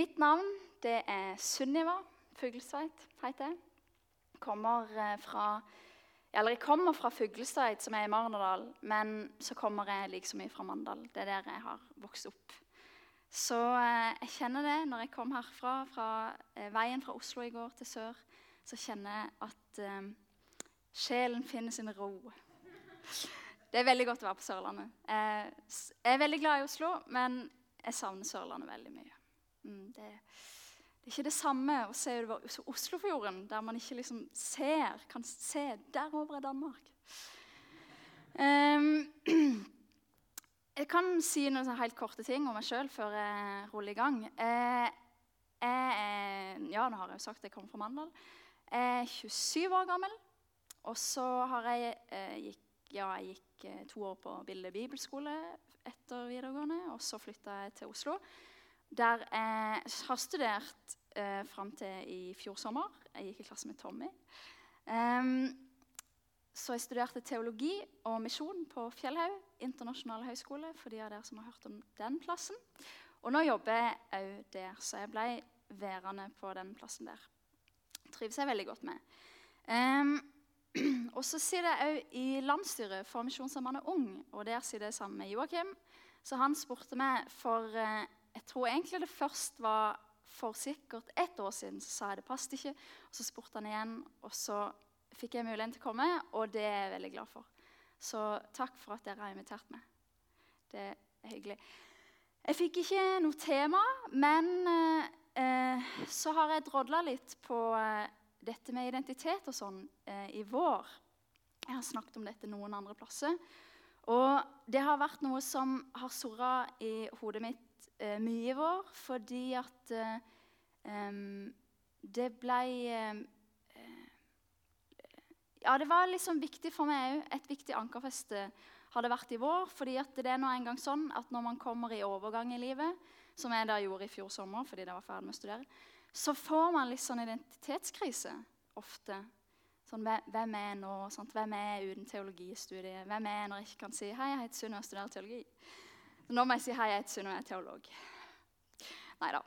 Mitt navn det er Sunniva Fuglestveit, heter jeg. Kommer eh, fra, eller jeg kommer fra Fuglestveit, som er i Marnardal, men så kommer jeg like så mye fra Mandal. Det er der jeg har vokst opp. Så eh, jeg kjenner det når jeg kom herfra, fra eh, veien fra Oslo i går til sør, så kjenner jeg at eh, sjelen finner sin ro. Det er veldig godt å være på Sørlandet. Jeg er veldig glad i Oslo, men jeg savner Sørlandet veldig mye. Mm, det, det, er ikke det samme å se over Oslofjorden, der man ikke liksom ser, kan se Der over er Danmark. Um, jeg kan si noen helt korte ting om meg sjøl før jeg ruller i gang. Jeg, jeg, ja, nå har jeg jo sagt at jeg kommer fra Mandal. Jeg er 27 år gammel. Og så har jeg, jeg gikk, ja, jeg gikk eh, to år på Bilde bibelskole etter videregående. Og så flytta jeg til Oslo, der jeg har studert eh, fram til i fjor sommer. Jeg gikk i klasse med Tommy. Um, så jeg studerte teologi og misjon på Fjellhaug internasjonale høgskole. for de av dere som har hørt om den plassen. Og nå jobber jeg òg der, så jeg ble værende på den plassen der. Trives jeg veldig godt med. Um, og så sitter jeg òg i landsstyret for Misjonshemmede Ung, og der sitter jeg sammen med Joakim. Så han spurte meg for uh, Jeg tror egentlig det først var for sikkert ett år siden. Så sa jeg det passet ikke. Og så spurte han igjen, og så fikk jeg muligheten til å komme, og det er jeg veldig glad for. Så takk for at dere har invitert meg. Det er hyggelig. Jeg fikk ikke noe tema, men eh, så har jeg drodla litt på eh, dette med identitet og sånn eh, i vår. Jeg har snakket om dette noen andre plasser. Og det har vært noe som har surra i hodet mitt eh, mye i vår, fordi at eh, det ble ja, det var liksom viktig for meg òg. Et viktig ankerfeste har det vært i vår. fordi det er nå en gang sånn at når man kommer i overgang i livet, som jeg da gjorde i fjor sommer fordi jeg var ferdig med å studere, så får man litt sånn identitetskrise ofte. Sånn, Hvem er jeg nå? Sant? Hvem er jeg uten teologistudiet? Hvem er jeg når jeg ikke kan si 'Hei, jeg heter Sunniva og studerer teologi'? Nå må jeg si 'Hei, jeg heter Sunn og jeg er teolog'. Nei da.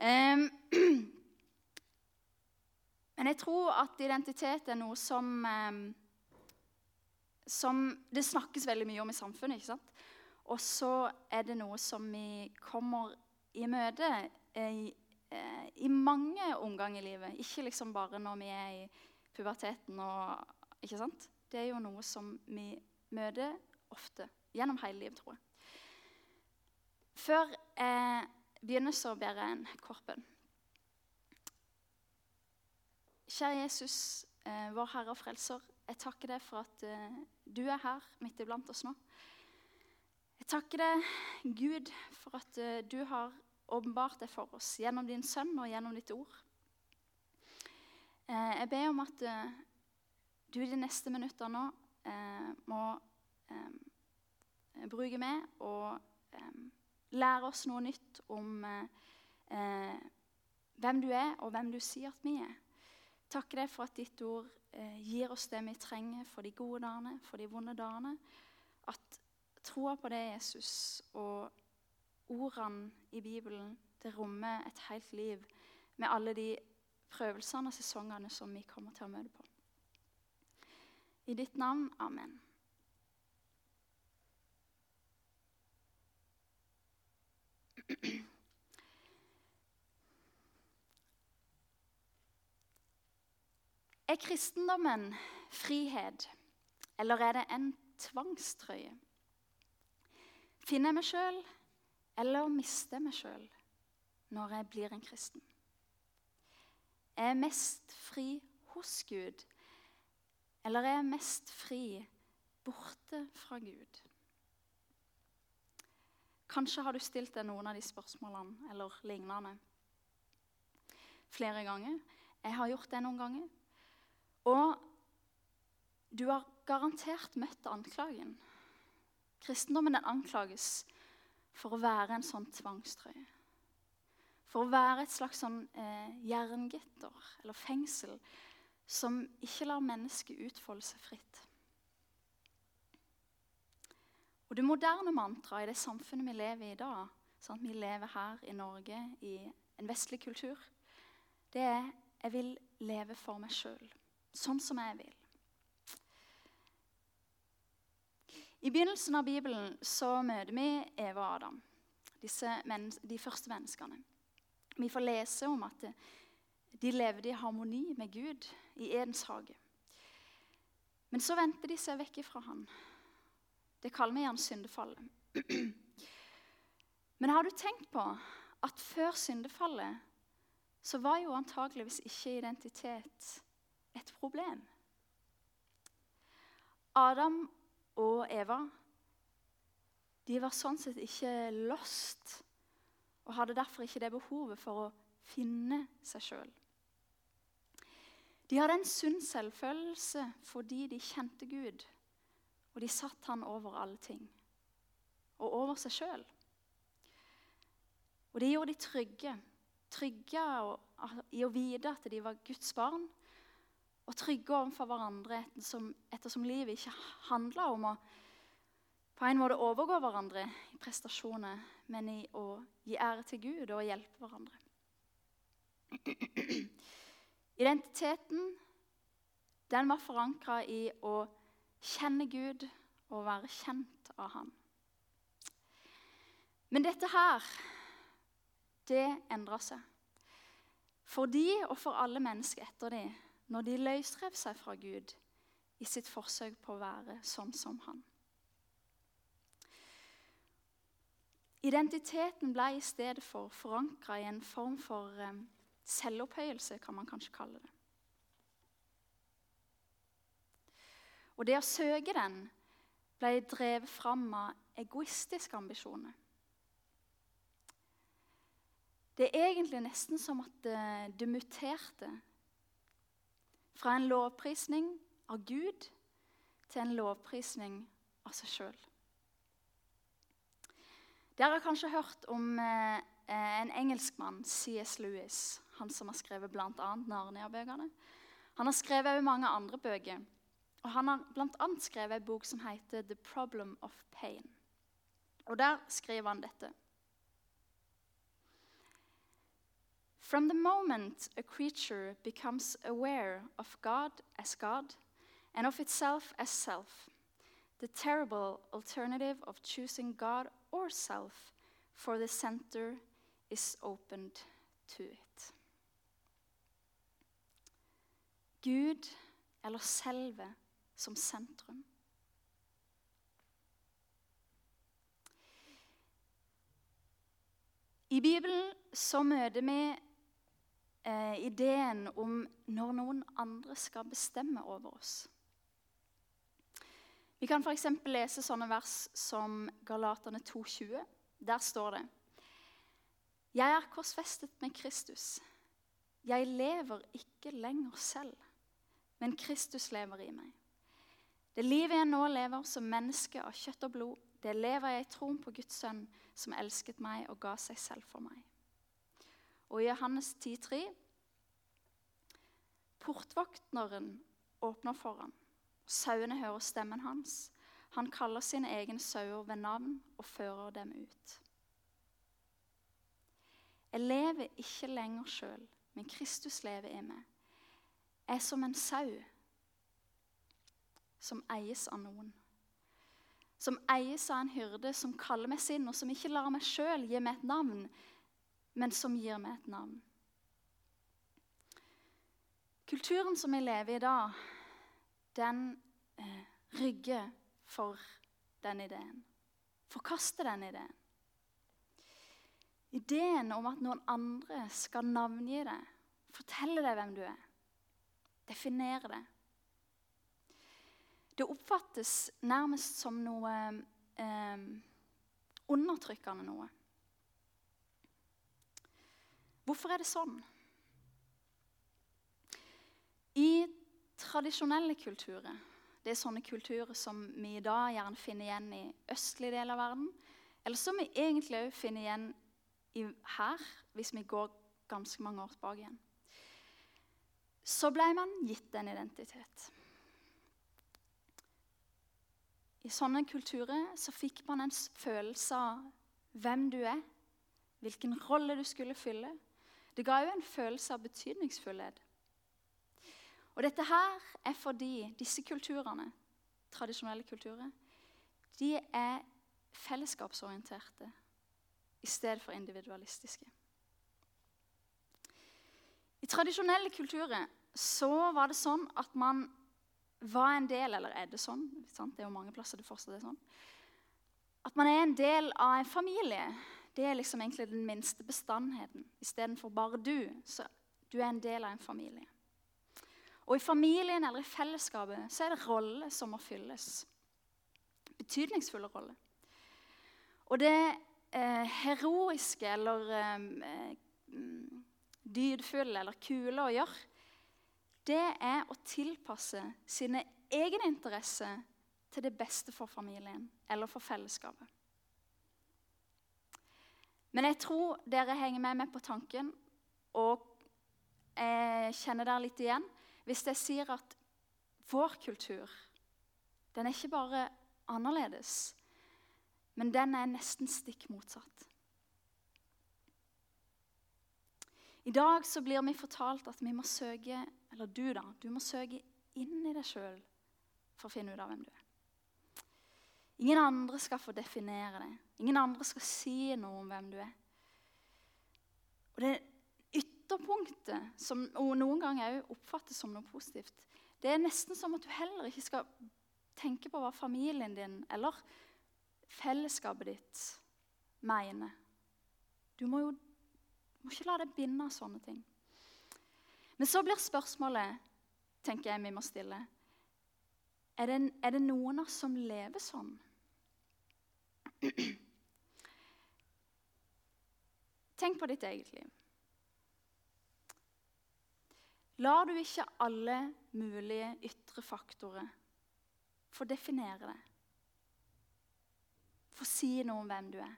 Um, men jeg tror at identitet er noe som, um, som det snakkes veldig mye om i samfunnet. ikke sant? Og så er det noe som vi kommer i møte i, i mange omganger i livet. Ikke liksom bare når vi er i puberteten. Og, ikke sant? Det er jo noe som vi møter ofte gjennom hele livet, tror jeg. Før jeg begynner, så ber jeg en korpen. Kjære Jesus, eh, vår Herre og Frelser. Jeg takker deg for at eh, du er her midt iblant oss nå. Jeg takker deg, Gud, for at eh, du har åpenbart deg for oss gjennom din sønn og gjennom ditt ord. Eh, jeg ber om at eh, du de neste minuttene nå eh, må bruke meg og lære oss noe nytt om hvem du er, og hvem du sier at vi er. Takke deg for at ditt ord eh, gir oss det vi trenger for de gode dagene, for de vonde dagene. At troa på det, Jesus, og ordene i Bibelen, det rommer et helt liv med alle de prøvelsene og sesongene som vi kommer til å møte på. I ditt navn. Amen. Er kristendommen frihet, eller er det en tvangstrøye? Finner jeg meg sjøl, eller mister jeg meg sjøl når jeg blir en kristen? Er jeg mest fri hos Gud, eller er jeg mest fri borte fra Gud? Kanskje har du stilt deg noen av de spørsmålene eller lignende flere ganger. Jeg har gjort det noen ganger. Og du har garantert møtt anklagen. Kristendommen den anklages for å være en sånn tvangstrøye. For å være et slags sånn eh, jerngitter eller fengsel som ikke lar mennesket utfolde seg fritt. Og Det moderne mantraet i det samfunnet vi lever i i dag sånn Vi lever her i Norge i en vestlig kultur, det er jeg vil leve for meg sjøl, sånn som jeg vil. I begynnelsen av Bibelen så møter vi Eva og Adam, de første menneskene. Vi får lese om at de levde i harmoni med Gud i Edens hage. Men så vendte de seg vekk ifra han. Det kaller vi gjerne syndefallet. Men har du tenkt på at før syndefallet så var jo antageligvis ikke identitet et problem? Adam og Eva de var sånn sett ikke lost og hadde derfor ikke det behovet for å finne seg sjøl. De hadde en sunn selvfølelse fordi de kjente Gud, og de satt han over alle ting. Og over seg sjøl. Og det gjorde de trygge. Trygge i å vite at de var Guds barn, og trygge overfor hverandre ettersom, ettersom livet ikke handla om å på en måte overgå hverandre i prestasjoner, men i å gi ære til Gud og hjelpe hverandre. Identiteten den var forankra i å kjenne Gud og være kjent av Han. Men dette her, det endra seg. For de og for alle mennesker etter de, når de løsrev seg fra Gud i sitt forsøk på å være sånn som Han. Identiteten ble i stedet for forankra i en form for um, selvopphøyelse, kan man kanskje kalle det. Og det å søke den ble drevet fram av egoistiske ambisjoner. Det er egentlig nesten som at det, det muterte fra en lovprisning av Gud til en lovprisning av seg sjøl. Dere har kanskje hørt om eh, en engelskmann, C.S. Lewis. Han som har skrevet bl.a. Narnia-bøkene. Han har skrevet også mange andre bøker. Og Han har bl.a. skrevet en bok som heter 'The Problem of Pain'. Og Der skriver han dette. From the moment a creature becomes aware of God as God and of itself as self, the terrible alternative of choosing God or self, for the center is opened to it. Gud eller selve som sentrum. I Bibelen så møter vi eh, ideen om når noen andre skal bestemme over oss. Vi kan f.eks. lese sånne vers som Galaterne 2,20. Der står det Jeg er korsfestet med Kristus. Jeg lever ikke lenger selv, men Kristus lever i meg. Det livet jeg nå lever som menneske av kjøtt og blod, det lever jeg i troen på Guds sønn, som elsket meg og ga seg selv for meg. Og i Johannes 10,3.: Portvokteren åpner for ham. Sauene hører stemmen hans. Han kaller sine egne sauer ved navn og fører dem ut. Jeg lever ikke lenger sjøl, men Kristus lever i meg. Jeg er som en sau som eies av noen. Som eies av en hyrde som kaller meg sin, og som ikke lar meg sjøl gi meg et navn, men som gir meg et navn. Kulturen som vi lever i i dag, den eh, rygger for den ideen. Forkaster den ideen. Ideen om at noen andre skal navngi deg, fortelle deg hvem du er, definere det. Det oppfattes nærmest som noe eh, undertrykkende noe. Hvorfor er det sånn? I tradisjonelle kulturer. Det er sånne kulturer som vi i dag gjerne finner igjen i østlig del av verden. Eller som vi egentlig òg finner igjen i, her, hvis vi går ganske mange år tilbake igjen. Så ble man gitt en identitet. I sånne kulturer så fikk man en følelse av hvem du er, hvilken rolle du skulle fylle, Det ga jo en følelse av betydningsfullhet. Og dette her er fordi disse kulturene, tradisjonelle kulturer, de er fellesskapsorienterte i stedet for individualistiske. I tradisjonelle kulturer så var det sånn at man var en del Eller er det sånn? Sant? Det er jo mange plasser det fortsatt er sånn. At man er en del av en familie, det er liksom egentlig den minste bestandheten. Istedenfor bare du. Så du er en del av en familie. Og i familien eller i fellesskapet så er det roller som må fylles. Betydningsfulle roller. Og det eh, heroiske eller eh, mm, dydfulle eller kule å gjøre, det er å tilpasse sine egne interesser til det beste for familien eller for fellesskapet. Men jeg tror dere henger med meg på tanken, og jeg kjenner dere litt igjen hvis jeg sier at vår kultur den er ikke bare annerledes, men den er nesten stikk motsatt. I dag så blir vi fortalt at vi må søke eller du da, du må søke inn i deg sjøl for å finne ut av hvem du er. Ingen andre skal få definere deg. Ingen andre skal si noe om hvem du er. Og Det ytterpunktet, som noen ganger òg oppfattes som noe positivt, det er nesten som at du heller ikke skal tenke på hva familien din eller fellesskapet ditt mener. Du må jo må ikke la deg binde av sånne ting. Men så blir spørsmålet tenker jeg vi må stille, er det, er det noen av oss som lever sånn? Tenk på ditt eget liv. Lar du ikke alle mulige ytre faktorer få definere det? Få si noe om hvem du er?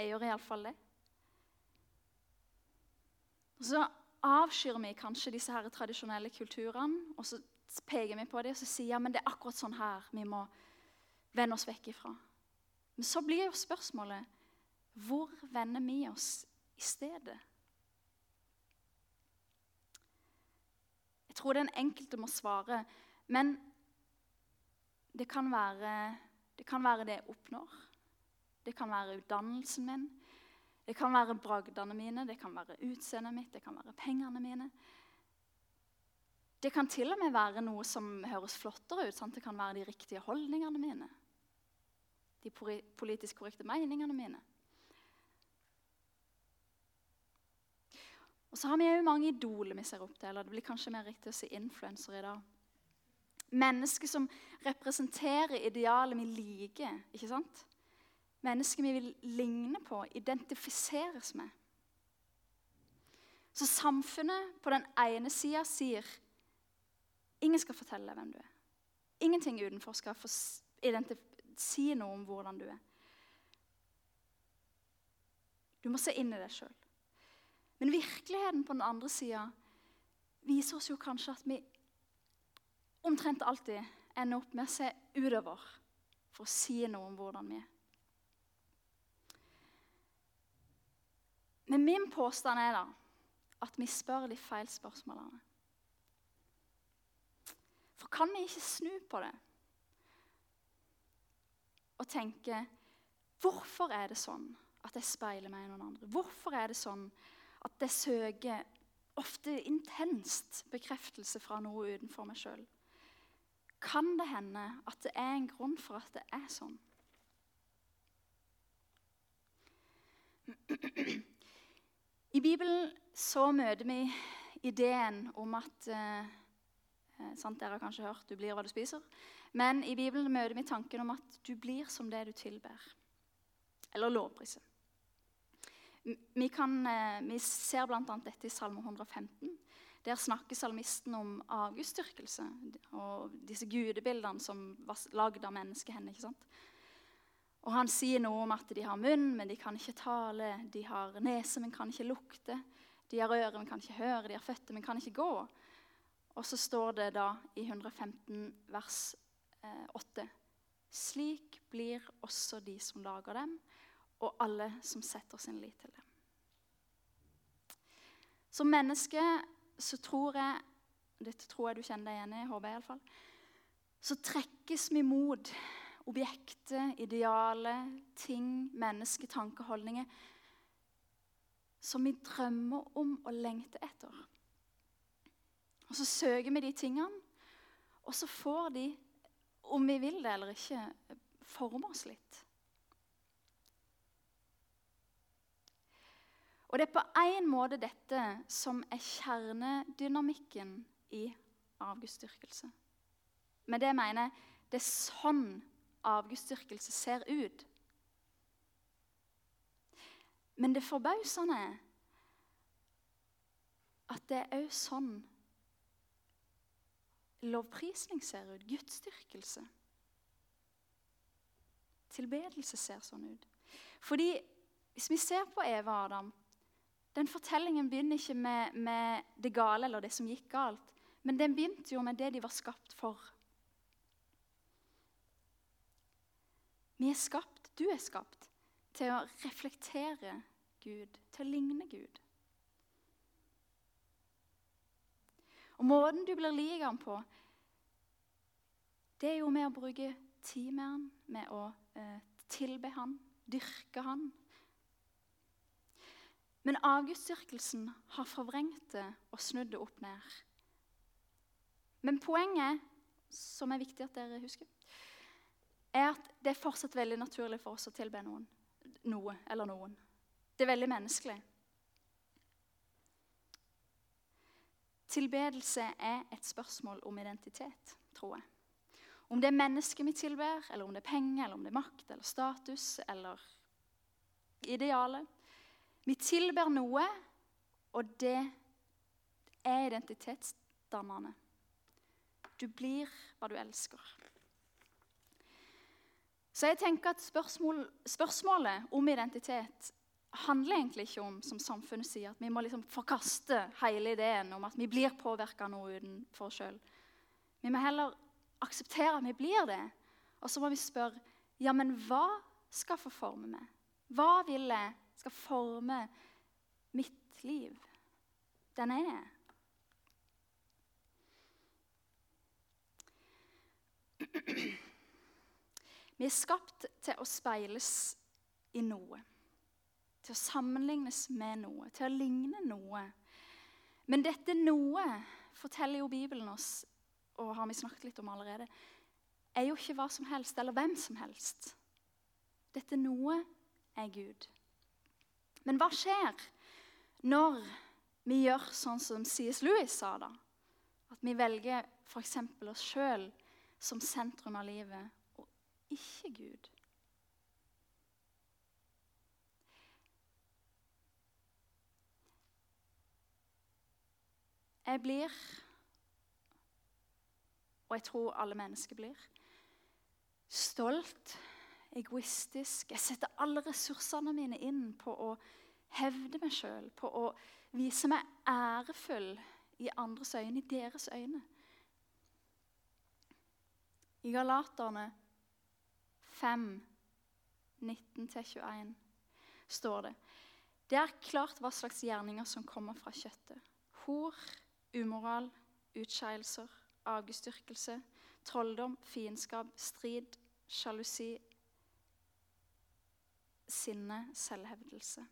Jeg gjør iallfall det. Og så avskyr vi kanskje disse her tradisjonelle kulturene, og så peker vi på dem og så sier ja, men det er akkurat sånn her vi må vende oss vekk ifra. Men så blir jo spørsmålet hvor vender vi oss i stedet? Jeg tror den enkelte må svare, men det kan være det, kan være det jeg oppnår. Det kan være utdannelsen min. Det kan være bragdene mine, det kan være utseendet mitt, det kan være pengene mine. Det kan til og med være noe som høres flottere ut. Sant? Det kan være de riktige holdningene mine. De politisk korrekte meningene mine. Og så har vi òg mange idoler vi ser opp til. eller det blir kanskje mer riktig å si influensere i dag. Mennesker som representerer idealet vi liker. ikke sant? Mennesker vi vil ligne på, identifiseres med. Så samfunnet på den ene sida sier ingen skal fortelle deg hvem du er. Ingenting utenfor skal si noe om hvordan du er. Du må se inn i deg sjøl. Men virkeligheten på den andre sida viser oss jo kanskje at vi omtrent alltid ender opp med å se utover for å si noe om hvordan vi er. Men min påstand er da at vi spør de feil spørsmålene. For kan vi ikke snu på det og tenke Hvorfor er det sånn at jeg speiler meg i noen andre? Hvorfor er det sånn at jeg søker ofte intenst bekreftelse fra noe utenfor meg sjøl? Kan det hende at det er en grunn for at det er sånn? I Bibelen så møter vi ideen om at eh, eh, sant, Dere har kanskje hørt 'du blir hva du spiser'. Men i Bibelen møter vi tanken om at du blir som det du tilber. Eller lovpriser. Vi, kan, eh, vi ser bl.a. dette i Salme 115. Der snakker salmisten om avgudsdyrkelse og disse gudebildene som var lagd av menneskehender. ikke sant? Og Han sier noe om at de har munn, men de kan ikke tale. De har nese, men kan ikke lukte. De har ører, men kan ikke høre. De har føtter, men kan ikke gå. Og så står det da i 115 vers eh, 8 Slik blir også de som lager dem, og alle som setter sin lit til dem. Som menneske så tror jeg Dette tror jeg du kjenner deg igjen i, håper jeg iallfall. Så trekkes vi mot objekter, idealer, ting, mennesker, tankeholdninger, som vi drømmer om og lengter etter. Og så søker vi de tingene, og så får de, om vi vil det eller ikke, forme oss litt. Og det er på en måte dette som er kjernedynamikken i avgudsdyrkelse. Med det mener jeg det er sånn avgudsdyrkelse ser ut. Men det forbausende er at det er òg sånn lovprisning ser ut. Gudsdyrkelse. Tilbedelse ser sånn ut. Fordi hvis vi ser på Eva og Adam den Fortellingen begynner ikke med, med, det gale eller det som gikk galt, men den begynte jo med det de var skapt for. Vi er skapt, du er skapt, til å reflektere Gud, til å ligne Gud. Og Måten du blir lik ham på, det er jo med å bruke tid med ham, med å eh, tilbe ham, dyrke ham, men avgudsdyrkelsen har forvrengt det og snudd det opp ned. Men poenget, som er viktig at dere husker, er at det er fortsatt veldig naturlig for oss å tilbe noen. Noe eller noen. Det er veldig menneskelig. Tilbedelse er et spørsmål om identitet, tror jeg. Om det er mennesket vi tilber, eller om det er penger, eller om det er makt eller status eller idealet. Vi tilber noe, og det er identitetsdannende. Du blir hva du elsker. Så jeg tenker at spørsmål, Spørsmålet om identitet handler egentlig ikke om som samfunnet sier, at vi må liksom forkaste hele ideen om at vi blir påvirka av noe utenfor oss sjøl. Vi må heller akseptere at vi blir det. Og så må vi spørre ja, men hva skal få forme meg? Hva vil jeg skal forme mitt liv. Den er jeg. Vi er skapt til å speiles i noe. Til å sammenlignes med noe, til å ligne noe. Men dette noe, forteller jo Bibelen oss, og har vi snakket litt om allerede, er jo ikke hva som helst eller hvem som helst. Dette noe er Gud. Men hva skjer når vi gjør sånn som C.S. Lewis sa, da? At vi velger f.eks. oss sjøl som sentrum av livet, ikke Gud. Jeg blir, og jeg tror alle mennesker blir, stolt, egoistisk. Jeg setter alle ressursene mine inn på å hevde meg sjøl, på å vise meg ærefull i andres øyne, i deres øyne. I Galaterne 5, 19-21 står det Det er klart hva slags gjerninger som kommer fra kjøttet. Hor, umoral, utskeielser, avgudsdyrkelse, trolldom, fiendskap, strid, sjalusi, sinne, selvhevdelse.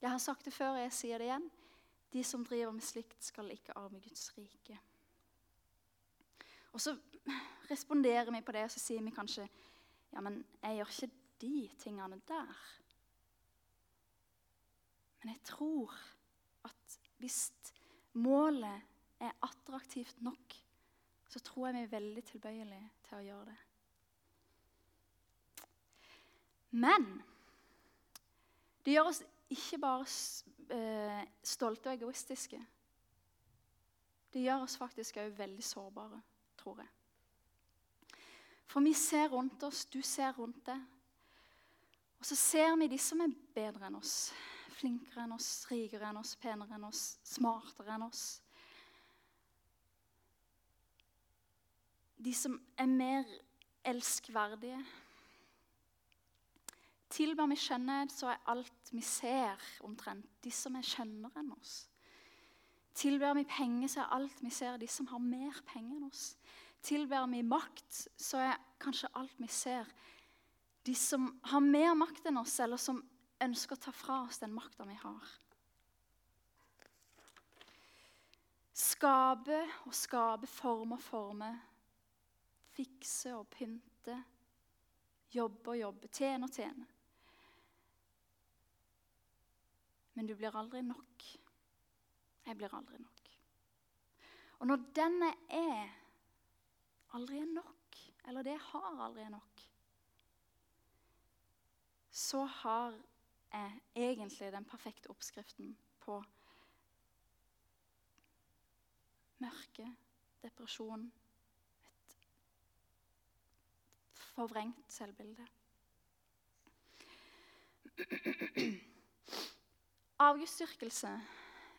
Jeg har sagt det før, og jeg sier det igjen. De som driver med slikt, skal ikke arve Guds rike. Og så responderer vi på det, og så sier vi kanskje Ja, men jeg gjør ikke de tingene der. Men jeg tror at hvis målet er attraktivt nok, så tror jeg vi er veldig tilbøyelige til å gjøre det. Men det gjør oss ikke bare eh, stolte og egoistiske. Det gjør oss faktisk òg veldig sårbare, tror jeg. For vi ser rundt oss, du ser rundt deg. Og så ser vi de som er bedre enn oss. Flinkere enn oss, rikere enn oss, penere enn oss, smartere enn oss. de som er mer elskverdige. Tilber vi skjønnhet, så er alt vi ser, omtrent de som er skjønnere enn oss. Tilber vi penger, så er alt vi ser, de som har mer penger enn oss. Tilber vi makt, så er kanskje alt vi ser, de som har mer makt enn oss, eller som ønsker å ta fra oss den makta vi har. Skape og skape, forme og forme. Fikse og pynte. Jobbe og jobbe. Tjene og tjene. Men du blir aldri nok. Jeg blir aldri nok. Og når den jeg er, aldri er nok, eller det jeg har, aldri er nok, så har jeg egentlig den perfekte oppskriften på mørke, depresjon, et forvrengt selvbilde. Avgudsdyrkelse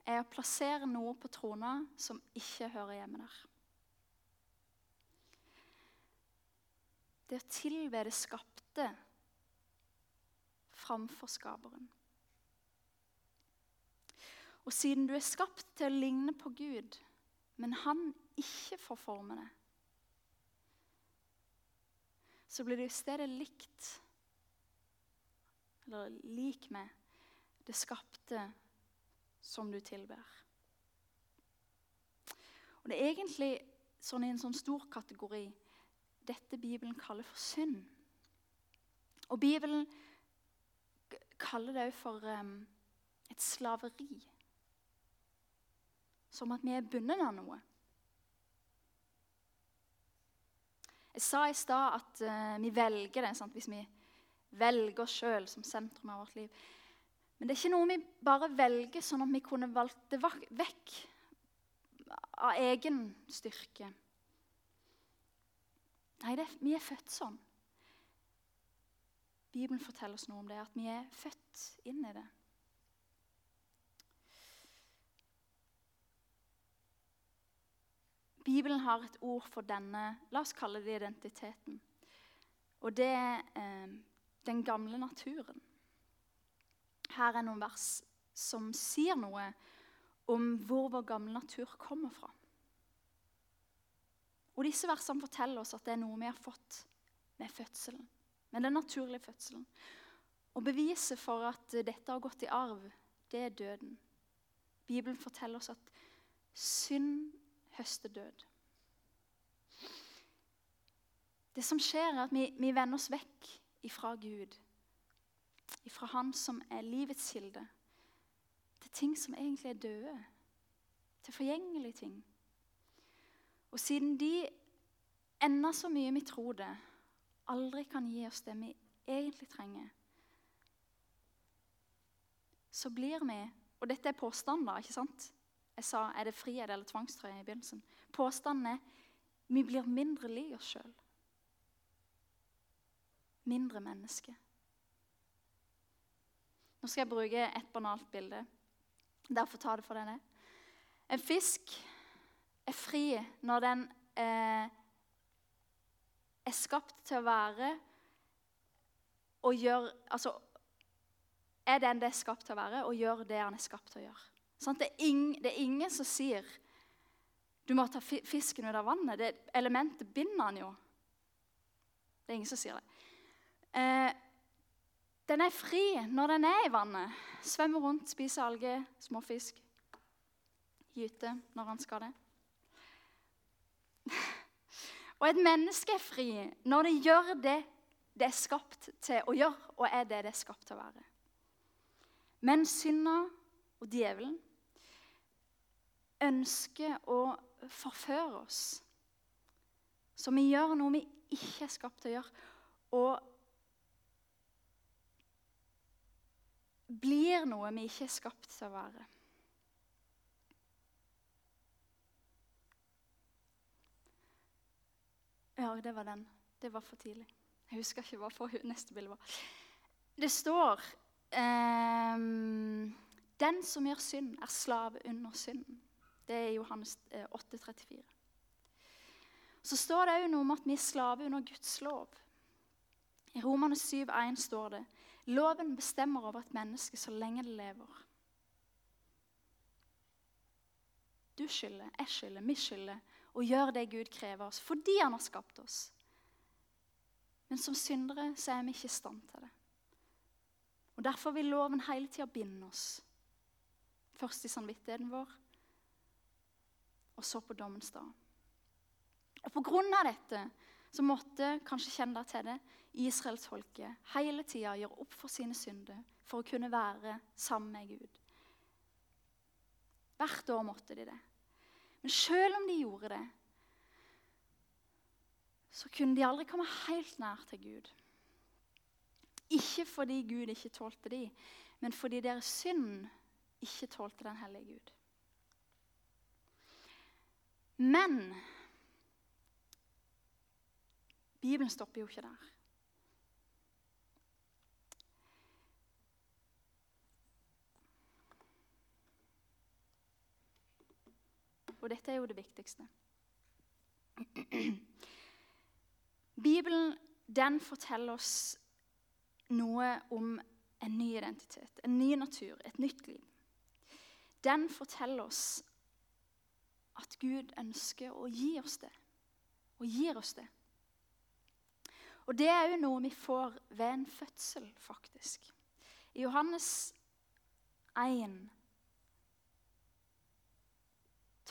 er å plassere noe på trona som ikke hører hjemme der. Det å tilbe det skapte framfor skaperen. Og siden du er skapt til å ligne på Gud, men han ikke får forme det, så blir det i stedet likt, eller lik med, det skapte som du tilber. Og Det er egentlig sånn i en sånn stor kategori dette Bibelen kaller for synd. Og Bibelen kaller det òg for um, et slaveri. Som at vi er bundet av noe. Jeg sa i stad at uh, vi velger det sant? hvis vi velger oss sjøl som sentrum av vårt liv. Men det er ikke noe vi bare velger sånn at vi kunne valgt det vekk av egen styrke. Nei, det, vi er født sånn. Bibelen forteller oss noe om det, at vi er født inn i det. Bibelen har et ord for denne la oss kalle det identiteten. Og det er eh, den gamle naturen. Her er noen vers som sier noe om hvor vår gamle natur kommer fra. Og Disse versene forteller oss at det er noe vi har fått med fødselen. Med den naturlige fødselen. Og beviset for at dette har gått i arv, det er døden. Bibelen forteller oss at synd høster død. Det som skjer, er at vi, vi vender oss vekk ifra Gud ifra Han som er livets kilde, til ting som egentlig er døde, til forgjengelige ting. Og siden de, enda så mye vi tror det, aldri kan gi oss det vi egentlig trenger, så blir vi Og dette er påstander, ikke sant? Jeg sa er det frihet eller tvangstrøye i begynnelsen. Påstanden er vi blir mindre lik oss sjøl. Mindre menneske. Nå skal jeg bruke et banalt bilde. Derfor ta det for det det En fisk er fri når den eh, er skapt til å være og gjør Altså er den det er skapt til å være, og gjør det han er skapt til å gjøre. Sånn, det, er ing, det, er ingen som sier du må ta fisken ut av vannet. Det elementet binder han jo. Det er ingen som sier det. Eh, den er fri når den er i vannet. Svømmer rundt, spiser alger, småfisk. Gyter når han skal det. Og et menneske er fri når det gjør det det er skapt til å gjøre, og er det det er skapt til å være. Men synda og djevelen ønsker å forføre oss. Så vi gjør noe vi ikke er skapt til å gjøre. Og blir noe vi ikke er skapt til å være. Ja, det var den. Det var for tidlig. Jeg husker ikke hva for neste bilde var. Det står um, Den som gjør synd, er slave under synden. Det er Johannes 8, eh, 34. Så står det òg noe om at vi er slave under Guds lov. I Romane 7,1 står det loven bestemmer over et menneske så lenge det lever. Du skylder, jeg skylder, vi skylder å gjøre det Gud krever oss fordi han har skapt oss. Men som syndere så er vi ikke i stand til det. Og Derfor vil loven hele tida binde oss. Først i samvittigheten vår, og så på dommens dag. Og På grunn av dette så måtte kanskje kjenne deg til det, Israelsfolket hele tida gjøre opp for sine synder for å kunne være sammen med Gud. Hvert år måtte de det. Men selv om de gjorde det, så kunne de aldri komme helt nær til Gud. Ikke fordi Gud ikke tålte de, men fordi deres synd ikke tålte den hellige Gud. Men Bibelen stopper jo ikke der. Og dette er jo det viktigste. Bibelen den forteller oss noe om en ny identitet, en ny natur, et nytt liv. Den forteller oss at Gud ønsker å gi oss det, og gir oss det. Og det er jo noe vi får ved en fødsel, faktisk. I Johannes 1,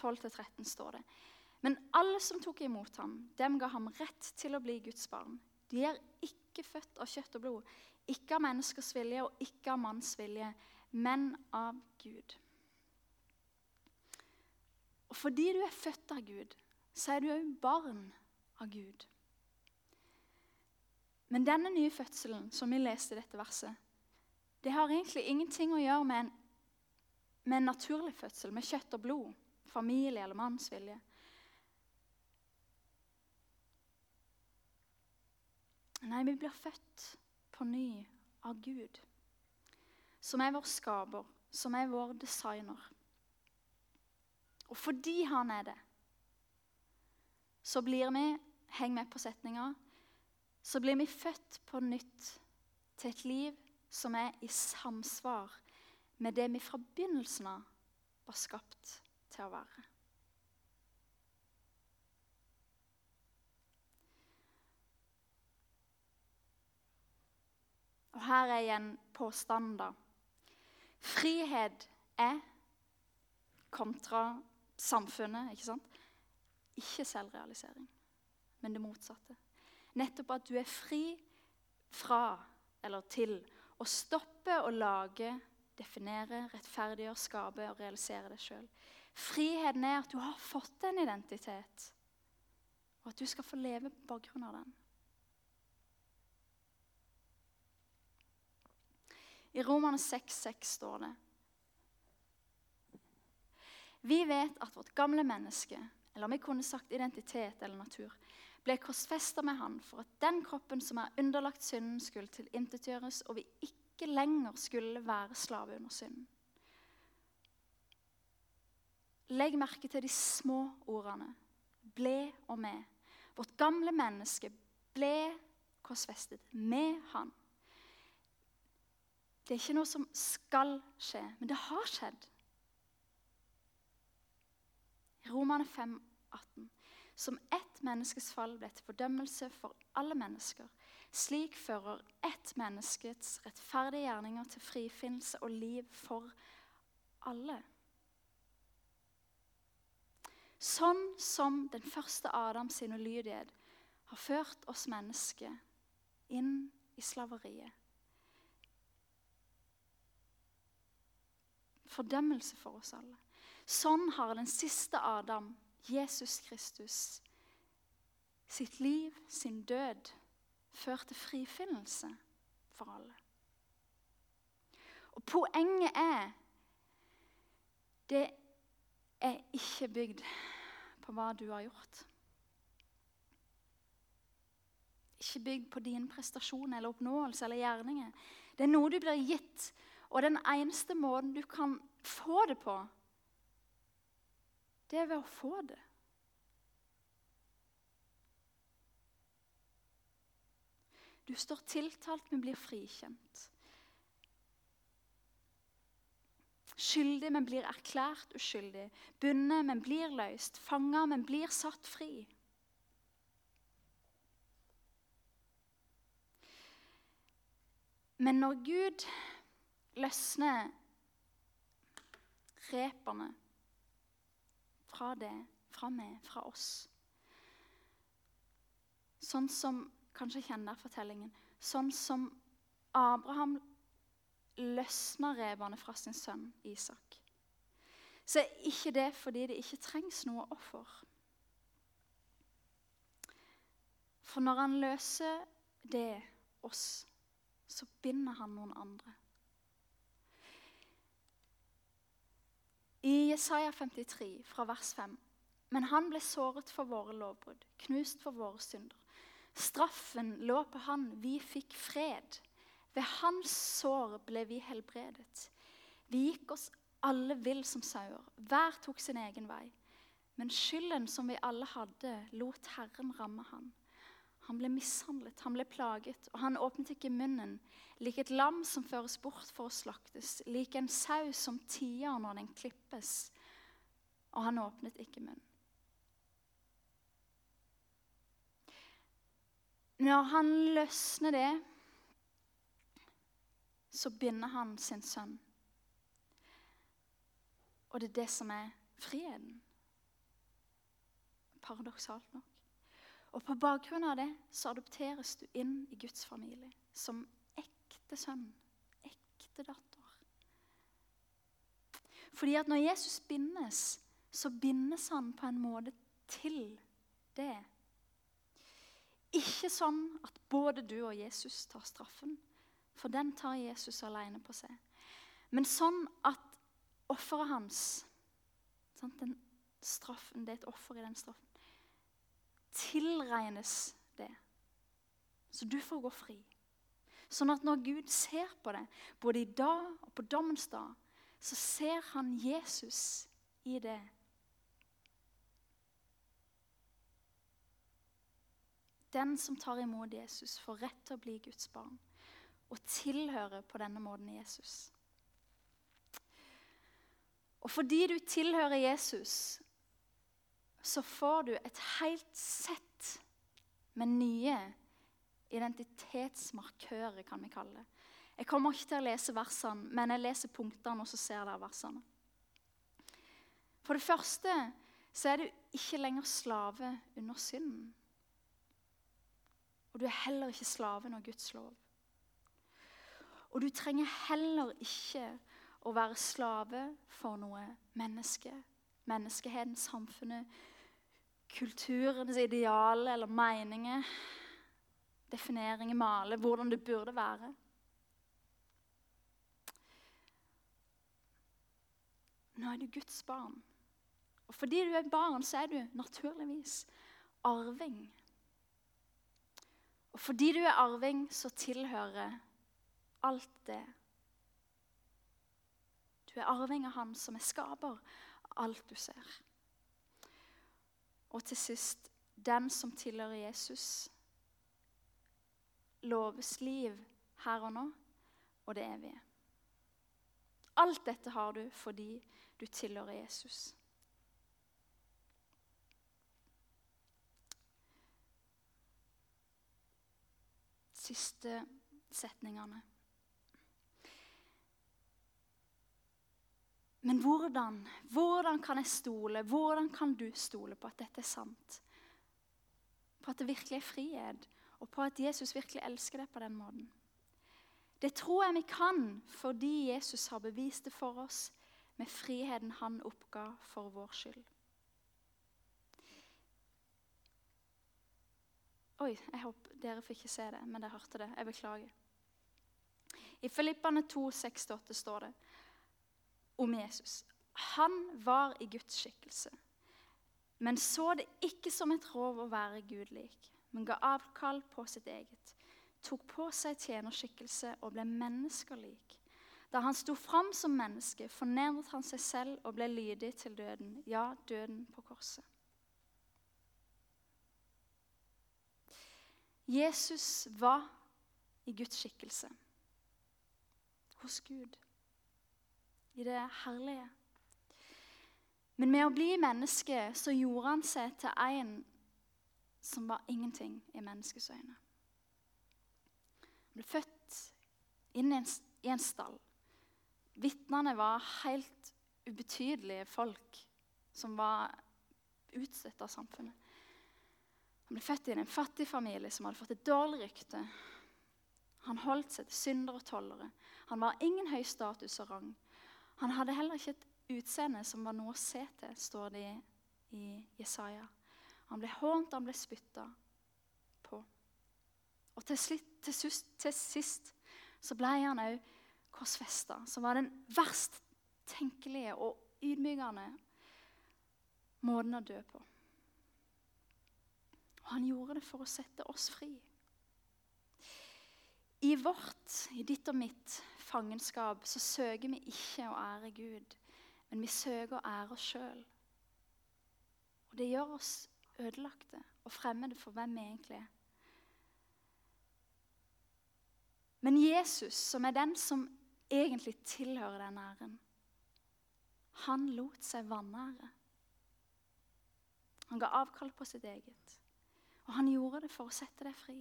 12-13 står det Men alle som tok imot ham, dem ga ham rett til å bli Guds barn. De er ikke født av kjøtt og blod, ikke av menneskers vilje og ikke av manns vilje, men av Gud. Og fordi du er født av Gud, så er du òg barn av Gud. Men denne nye fødselen som vi leste i dette verset, det har egentlig ingenting å gjøre med en, med en naturlig fødsel, med kjøtt og blod, familie eller manns vilje. Nei, vi blir født på ny av Gud, som er vår skaper, som er vår designer. Og fordi han er det, så blir vi Heng med på setninga så blir vi født på nytt til et liv som er i samsvar med det vi fra begynnelsen av var skapt til å være. Og her er igjen da. Frihet er kontra samfunnet, ikke sant? Ikke selvrealisering, men det motsatte. Nettopp at du er fri fra eller til å stoppe å lage, definere, rettferdiggjøre, skape og realisere deg sjøl. Friheten er at du har fått en identitet, og at du skal få leve på bakgrunn av den. I Romane 6,6 står det Vi vet at vårt gamle menneske, eller om vi kunne sagt identitet eller natur, ble korsfesta med han for at den kroppen som er underlagt synden, skulle tilintetgjøres, og vi ikke lenger skulle være slave under synden. Legg merke til de små ordene. Ble og med. Vårt gamle menneske ble korsfestet med han. Det er ikke noe som skal skje, men det har skjedd. Romane 5, 18. Som ett menneskes fall ble til fordømmelse for alle mennesker. Slik fører ett menneskets rettferdige gjerninger til frifinnelse og liv for alle. Sånn som den første Adams ulydighet har ført oss mennesker inn i slaveriet. Fordømmelse for oss alle. Sånn har den siste Adam Jesus Kristus sitt liv, sin død, ført til frifinnelse for alle. Og poenget er Det er ikke bygd på hva du har gjort. Ikke bygd på din prestasjon eller oppnåelse eller gjerninger. Det er noe du blir gitt, og den eneste måten du kan få det på, det er ved å få det. Du står tiltalt, men blir frikjent. Skyldig, men blir erklært uskyldig. Bundet, men blir løst. Fanga, men blir satt fri. Men når Gud løsner repene fra det, fra meg, fra oss Sånn som Kanskje kjenner fortellingen. Sånn som Abraham løsna repene fra sin sønn Isak. Så er ikke det fordi det ikke trengs noe offer. For når han løser det oss, så binder han noen andre. I Jesaja 53, fra vers 5.: Men han ble såret for våre lovbrudd, knust for våre synder. Straffen lå på han, vi fikk fred. Ved hans sår ble vi helbredet. Vi gikk oss alle vill som sauer. Hver tok sin egen vei. Men skylden som vi alle hadde, lot Herren ramme han. Han ble mishandlet, han ble plaget, og han åpnet ikke munnen. Lik et lam som føres bort for å slaktes, lik en sau som tier når den klippes. Og han åpnet ikke munnen. Når han løsner det, så binder han sin sønn. Og det er det som er friheten. Paradoksalt nok. Og på bakgrunn av det så adopteres du inn i Guds familie som ekte sønn, ekte datter. Fordi at når Jesus bindes, så bindes han på en måte til det. Ikke sånn at både du og Jesus tar straffen, for den tar Jesus alene på seg. Men sånn at offeret hans sant, den straffen, Det er et offer i den straffen. Tilregnes det. Så du får gå fri. Sånn at når Gud ser på det, både i dag og på dommens dag, så ser han Jesus i det. Den som tar imot Jesus, får rett til å bli Guds barn og tilhører på denne måten Jesus. Og fordi du tilhører Jesus, så får du et helt sett med nye identitetsmarkører, kan vi kalle det. Jeg kommer ikke til å lese versene, men jeg leser punktene, og så ser dere versene. For det første så er du ikke lenger slave under synden. Og du er heller ikke slave under Guds lov. Og du trenger heller ikke å være slave for noe menneske. Menneskeheten, samfunnet, kulturens ideal eller meninger. Defineringer, male, hvordan det burde være. Nå er du Guds barn. Og fordi du er barn, så er du naturligvis arving. Og fordi du er arving, så tilhører alt det. Du er arving av Han som er skaper alt du ser. Og til sist den som tilhører Jesus, loves liv her og nå og det evige. Alt dette har du fordi du tilhører Jesus. Siste setningene. Men hvordan? Hvordan kan jeg stole? Hvordan kan du stole på at dette er sant? På at det virkelig er frihet, og på at Jesus virkelig elsker deg på den måten. Det tror jeg vi kan fordi Jesus har bevist det for oss med friheten han oppga for vår skyld. Oi, jeg håper dere fikk ikke se det, men dere hørte det. Jeg beklager. I Filippane 2, 6-8 står det om Jesus. Han var i Guds skikkelse, men så det ikke som et rov å være Gud lik, men ga avkall på sitt eget. Tok på seg tjenerskikkelse og ble menneskelik. Da han sto fram som menneske, fornedret han seg selv og ble lydig til døden, ja, døden på korset. Jesus var i Guds skikkelse. Hos Gud. I det herlige. Men med å bli menneske så gjorde han seg til en som var ingenting i menneskets øyne. Han ble født inn i en, stall. Vitnene var helt ubetydelige folk som var utstøtt av samfunnet. Han ble født i en fattig familie som hadde fått et dårlig rykte. Han holdt seg til syndere og tollere. Han var ingen høy status og rang. Han hadde heller ikke et utseende som var noe å se til, står det i Jesaja. Han ble hånt, han ble spytta på. Og til, slitt, til, sist, til sist så ble han òg korsfesta, som var den verst tenkelige og ydmykende måten å dø på. Og han gjorde det for å sette oss fri. I vårt, i ditt og mitt, fangenskap så søker vi ikke å ære Gud men vi søker å ære oss sjøl. Og det gjør oss ødelagte og fremmede for hvem vi egentlig er. Men Jesus, som er den som egentlig tilhører den æren, han lot seg vanære. Han ga avkall på sitt eget. Og han gjorde det for å sette deg fri.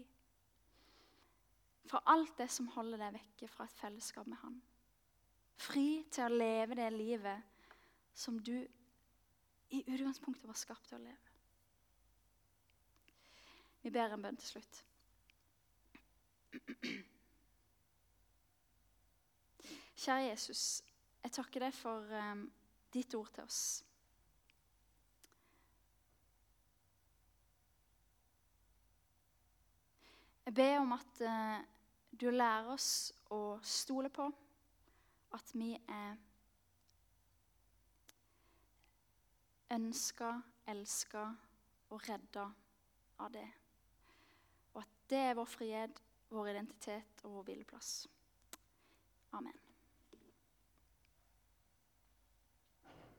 Fra alt det som holder deg vekke fra et fellesskap med han. Fri til å leve det livet som du i utgangspunktet var skapt til å leve. Vi ber en bønn til slutt. Kjære Jesus, jeg takker deg for um, ditt ord til oss. Jeg ber om at uh, du lærer oss å stole på at vi er ønska, elska og redda av det. Og at det er vår frihet, vår identitet og vår hvileplass. Amen.